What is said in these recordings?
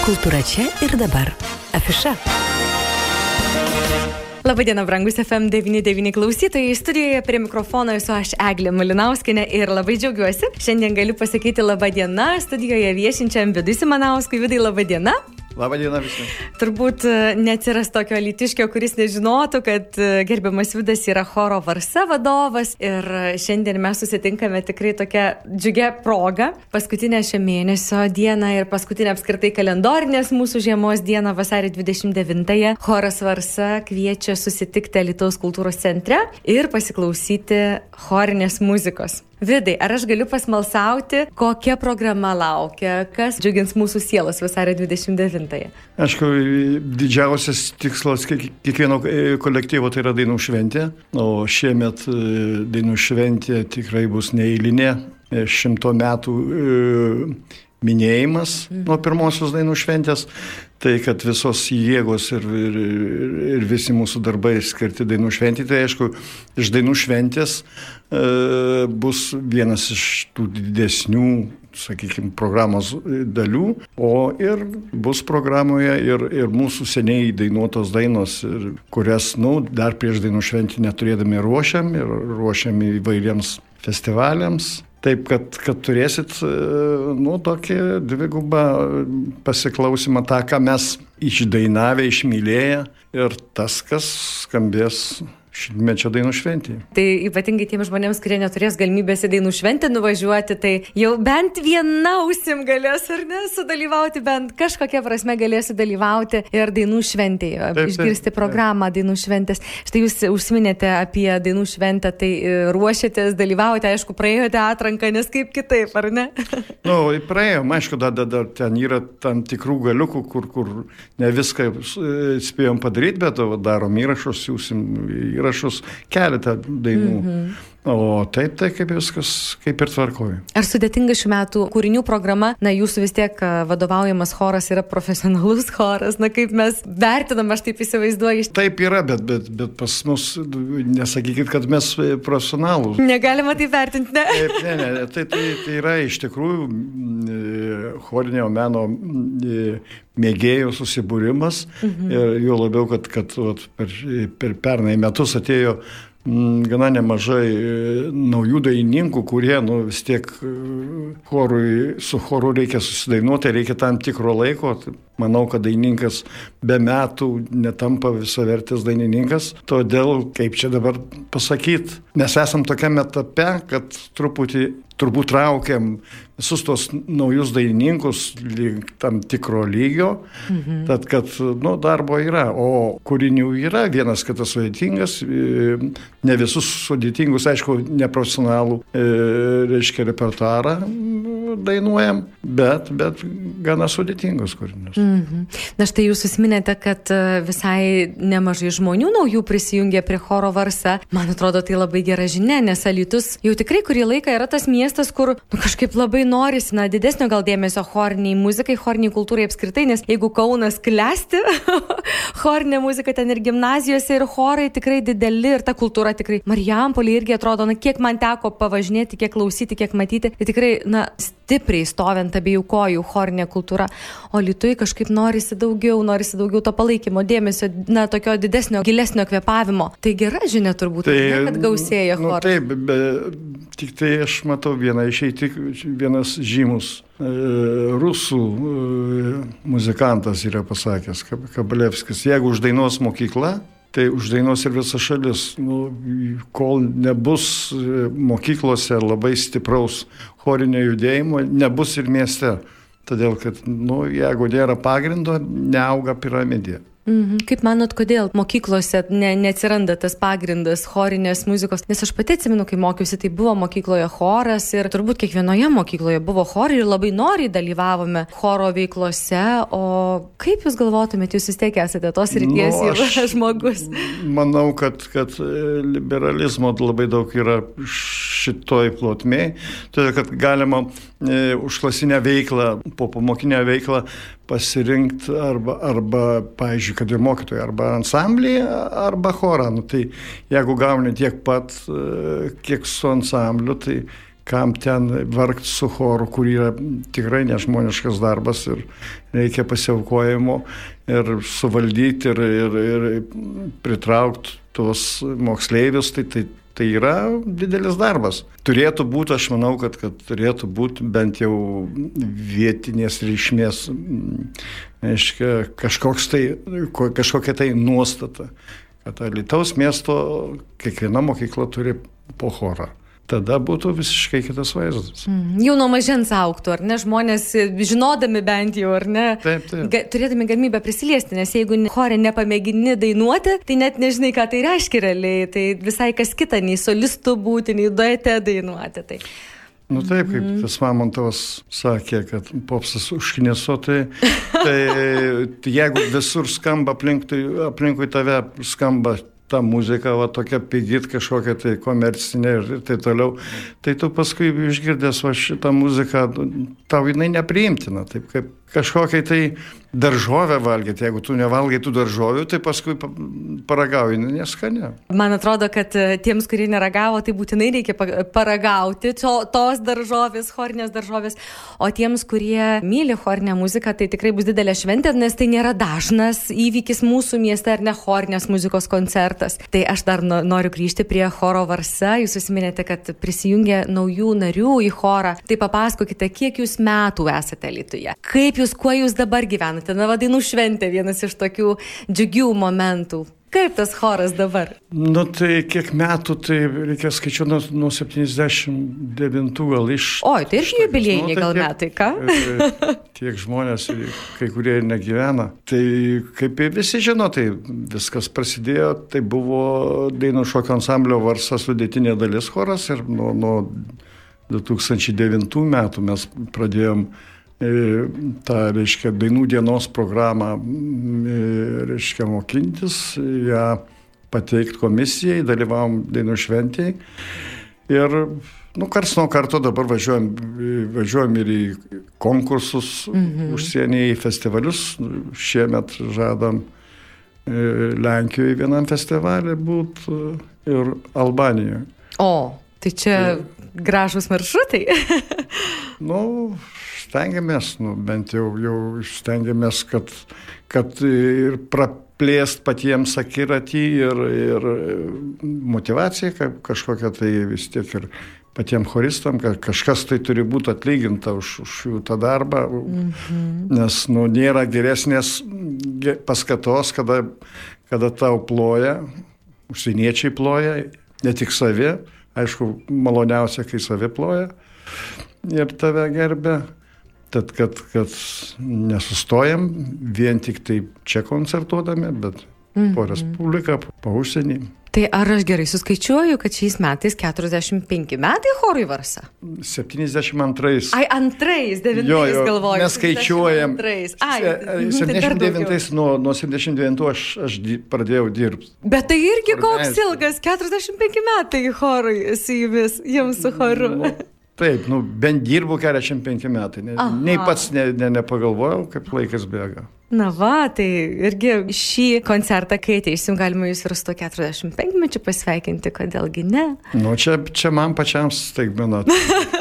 Kultūra čia ir dabar. Afiša. Labadiena, brangus FM99 klausytojai. Studijoje prie mikrofono esu aš Eglė Malinauskinė ir labai džiaugiuosi. Šiandien galiu pasakyti labadiena studijoje viešinčiam Vidui Simanauskui. Vidai, labadiena. Labą dieną visiems. Turbūt e, neatsiras tokio litiškio, kuris nežinotų, kad e, gerbiamas Vidas yra choro Varsa vadovas ir e, šiandien mes susitinkame tikrai tokia džiugia proga. Paskutinę šio mėnesio dieną ir paskutinę apskritai kalendorinės mūsų žiemos dieną, vasario 29-ąją, choras Varsa kviečia susitikti Lietuvos kultūros centre ir pasiklausyti chorinės muzikos. Vidai, ar aš galiu pasmalsauti, kokia programa laukia, kas džiugins mūsų sielos vasario 29-ąją? Aišku, didžiausias tikslas kiekvieno e, kolektyvo tai yra dainų šventė, o šiemet e, dainų šventė tikrai bus neįlinė, e, šimto metų minėjimas mhm. nuo pirmosios dainų šventės, tai kad visos jėgos ir, ir, ir visi mūsų darbai skirti dainų šventį, tai aišku, iš dainų šventės e, bus vienas iš tų didesnių, sakykime, programos dalių, o ir bus programoje ir, ir mūsų seniai dainuotos dainos, ir, kurias, na, nu, dar prieš dainų šventį neturėdami ruošiam ir ruošiam įvairiems festivaliams. Taip, kad, kad turėsit, e, nu, tokį dvigubą pasiklausimą, tą, ką mes išdainavę, išmylėję ir tas, kas skambės šimtmečio dainų šventė. Tai ypatingai tiems žmonėms, kurie neturės galimybės į dainų šventę nuvažiuoti, tai jau bent viena ausim galės ar ne sudalyvauti, bent kažkokia prasme galės sudalyvauti ir dainų šventėje, taip, taip, išgirsti programą taip. dainų šventės. Štai jūs užsiminėte apie dainų šventę, tai e, ruošiatės, dalyvaujate, aišku, praėjote atranką, nes kaip kitaip, ar ne? Na, nu, praėjom, aišku, dar, dar, dar ten yra tam tikrų galiukų, kur, kur ne viską e, spėjom padaryti, bet darom įrašus, siūsim įrašus įrašus keletą dainų. -hmm. O taip, tai kaip viskas, kaip ir tvarkoju. Ar sudėtinga šių metų kūrinių programa, na jūsų vis tiek vadovaujamas choras yra profesionalus choras, na kaip mes vertinam, aš taip įsivaizduoju. Taip yra, bet, bet, bet pas mus, nesakykit, kad mes profesionalūs. Negalima tai vertinti, ne? Taip, ne, ne, tai, tai, tai yra iš tikrųjų e, chorinio meno e, mėgėjų susibūrimas mhm. ir jo labiau, kad, kad vat, per, per pernai metus atėjo gana nemažai e, naujų dainininkų, kurie nu, vis tiek e, chorui, su choru reikia susidainuoti, reikia tam tikro laiko. Manau, kad dainininkas be metų netampa visavertis dainininkas. Todėl, kaip čia dabar pasakyti, mes esam tokiame etape, kad truputį turbūt traukiam visus tos naujus dainininkus link tam tikro lygio, mhm. tad kad nu, darbo yra, o kūrinių yra, vienas kitas sudėtingas, e, ne visus sudėtingus, aišku, neprofesionalų, e, reiškia, repertuarą dainuojam, bet, bet gana sudėtingus kūrinius. Mhm. Na štai jūs užsiminėte, kad e, visai nemažai žmonių naujų prisijungė prie choro varsa. Man atrodo, tai labai gera žinia, nes Alitus jau tikrai kurį laiką yra tas miestas, kur nu, kažkaip labai norisi, na, didesnio gal dėmesio choriniai muzikai, choriniai kultūrai apskritai, nes jeigu Kaunas klesti, chorinė muzika ten ir gimnazijose, ir chorai tikrai dideli, ir ta kultūra tikrai, Marijampolė irgi atrodo, na, kiek man teko pavažinėti, kiek klausyti, kiek matyti, tai tikrai, na, stipriai stovint abiejų kojų chorinė kultūra, o Lietuvai kažkaip norisi daugiau, norisi daugiau to palaikymo, dėmesio, na, tokio didesnio, gilesnio kvepavimo. Tai gera žinia turbūt, tai, ne, kad gausėja choras. Nu, taip, bet tik tai aš matau vieną išeitį, vienas žymus e, rusų e, muzikantas yra pasakęs, Kabalevskis, jeigu uždainuos mokykla, tai uždainos ir visa šalis. Nu, kol nebus e, mokyklose labai stipraus chorinio judėjimo, nebus ir mieste. Todėl, kad nu, jeigu nėra pagrindo, neauga piramidė. Mhm. Kaip manot, kodėl mokyklose ne, neatsiranda tas pagrindas chorinės muzikos? Nes aš pati atsimenu, kai mokiausi, tai buvo mokykloje choras ir turbūt kiekvienoje mokykloje buvo chorai ir labai noriai dalyvavome choro veiklose. O kaip Jūs galvotumėte, Jūs vis tiek esate tos ryties nu, žmogus? Manau, kad, kad liberalizmo labai daug yra šitoj plotmėje, todėl kad galima e, užklasinę veiklą, po pamokinę veiklą pasirinkti arba, arba pavyzdžiui, kad ir mokytojai, arba ansamblį, arba chorą. Nu, tai jeigu gauni tiek pat, e, kiek su ansambliu, tai kam ten vargti su choru, kur yra tikrai nežmoniškas darbas ir reikia pasiaukojimo ir suvaldyti ir, ir, ir pritraukti tuos moksleivius, tai, tai, tai yra didelis darbas. Turėtų būti, aš manau, kad, kad turėtų būti bent jau vietinės ryšmės, aiškia, kažkoks tai, kažkokia tai nuostata, kad Lietuvos miesto kiekviena mokykla turi po chorą tada būtų visiškai kitas vaizdas. Mm, jau nuo mažens auktų, ar ne, žmonės žinodami bent jau, ar ne, taip, taip. Ga, turėdami galimybę prisiliesti, nes jeigu chorė nepamėgini dainuoti, tai net nežinai, ką tai reiškia realiai, tai visai kas kita, nei solistų būti, nei duete dainuoti. Tai. Nu taip, kaip mm. tas Mamontovas sakė, kad popsas užkniso, tai, tai jeigu visur skamba aplinkui, aplinkui tave, skamba ta muzika, va tokia pigit kažkokia tai komercinė ir taip toliau, tai tu paskui išgirdęs va šitą muziką, tau jinai nepriimtina, taip kaip kažkokiai tai daržovę valgyti. Jeigu tu nevalgai tų daržovių, tai paskui paragauji, nu, neskania. Man atrodo, kad e, tiems, kurie neragavo, tai būtinai reikia paragauti to, tos daržovės, chorinės daržovės. O tiems, kurie myli chorinę muziką, tai tikrai bus didelė šventė, nes tai nėra dažnas įvykis mūsų mieste ar ne chorinės muzikos koncertas. Tai aš dar noriu grįžti prie choro Varsa. Jūs susiminėte, kad prisijungė naujų narių į chorą. Tai papasakokite, kiek jūs metų esate Lietuvoje. Kaip jūs, kuo jūs dabar gyvenate? Na, vadinu šventė vienas iš tokių džiugių momentų. Kaip tas choras dabar? Nu tai kiek metų, tai reikia skaičiuoti nuo, nuo 79 gal iš. O, tai irgi jubiliejiniai nu, tai gal tiek, metai, ką? E, tiek žmonės, kai kurie ir negyvena. Tai kaip ir visi žino, tai viskas prasidėjo, tai buvo dainų šokio ansamblio Varsa sudėtinė dalis choras ir nuo, nuo 2009 metų mes pradėjom E, tą, reiškia, dainų dienos programą, e, reiškia, mokintis, ją pateikti komisijai, dalyvavom dainų šventėjai. Ir, nu, kars nuo karto dabar važiuojam, važiuojam ir į konkursus mhm. užsienyje, į festivalius. Šiemet žadam e, Lenkijoje vienam festivalį būti ir Albanijoje. O, tai čia gražus maršrutai. nu, stengiamės, nu, bent jau, jau stengiamės, kad, kad ir praplėst patiems akiratį ir, ir motivacija kažkokia tai vis tiek ir patiems choristam, kad kažkas tai turi būti atlyginta už, už jų tą darbą, mhm. nes nu, nėra geresnės paskatos, kada, kada tau ploja, užsieniečiai ploja, ne tik savi, aišku, maloniausia, kai savi ploja ir tave gerbė. Tad, kad, kad nesustojam vien tik tai čia koncertuodami, bet mm -hmm. po Respubliką, po užsienį. Tai ar aš gerai suskaičiuoju, kad šiais metais 45 metai chorui varsa? 72. Ai, antrais, devintais galvoju. Neskaičiuojam. Ai, 79 nuo, nuo 79 aš, aš pradėjau dirbti. Bet tai irgi koks ilgas, 45 metai chorui su jumis, jums su choru. Nu, Taip, nu, bent dirbu 45 metai. Ne, nei pats ne, ne, nepagalvojau, kaip laikas bėga. Na va, tai irgi šį koncertą, kai ateisim, galima jūs ir su to 45 mečiu pasveikinti, kodėlgi ne. Nu, čia, čia man pačiam staigmena.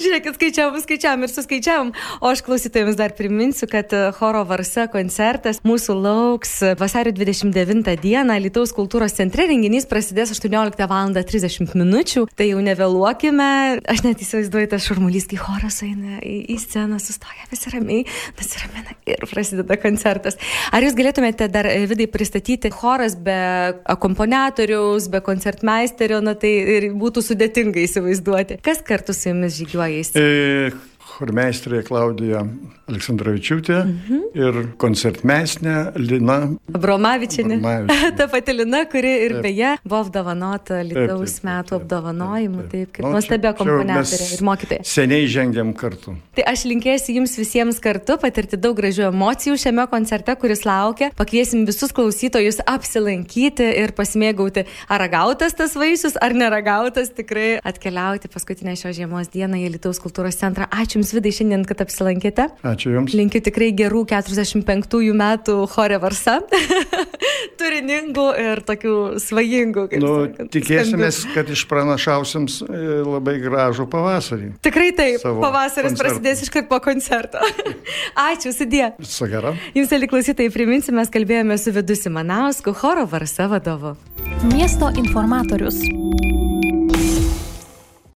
Žiūrėkit, skaičiavom, skaičiavom ir suskaičiavom. O aš klausytojams dar priminsiu, kad e, Choro Varsa koncertas mūsų lauks vasario 29 dieną Lietuvos kultūros centre. Renginys prasidės 18 val. 30 min. Tai jau nevėluokime. Aš net įsivaizduoju tas šurmulys, kai choras eina į, į sceną, sustoja visi ramiai, nusiramina ir prasideda koncertas. Ar jūs galėtumėte dar e, vidai pristatyti choras be akomponiatoriaus, be koncertmeisterio, na tai būtų sudėtinga įsivaizduoti. Kas kartu su jumis žygiuoja? Jais? E, chormeistrė Klaudija Aleksandrovičiūtė mhm. ir koncertmeisnė Lina Abromavičianė. Ta pati Lina, kuri ir taip. beje buvo apdovanota Lietuvos metų apdovanojimu, taip, kaip nu, nuostabia komponatorė ir mokytoja. Seniai žengėm kartu. Tai aš linkėsiu jums visiems kartu patirti daug gražių emocijų šiame koncerte, kuris laukia. Pakviesim visus klausytojus apsilankyti ir pasimėgauti, ar ragautas tas vaisius, ar neragautas, tikrai atkeliauti paskutinę šios žiemos dieną į Lietuvos kultūros centrą. Ačiū Jums Jums vidai šiandien, kad apsilankėte. Ačiū Jums. Linkiu tikrai gerų 45 metų chore varsa. Turiningų ir tokių svajingų. Nu, sakant, tikėsimės, skambių. kad išpranašausim e, labai gražų pavasarį. Tikrai taip. Pavasaris koncertų. prasidės iškart po koncerto. Ačiū, sudė. Viso gero. Jums, eli klausytai, priminsiu, mes kalbėjome su Vidu Simanausku, choro varsa vadovu. Miesto informatorius.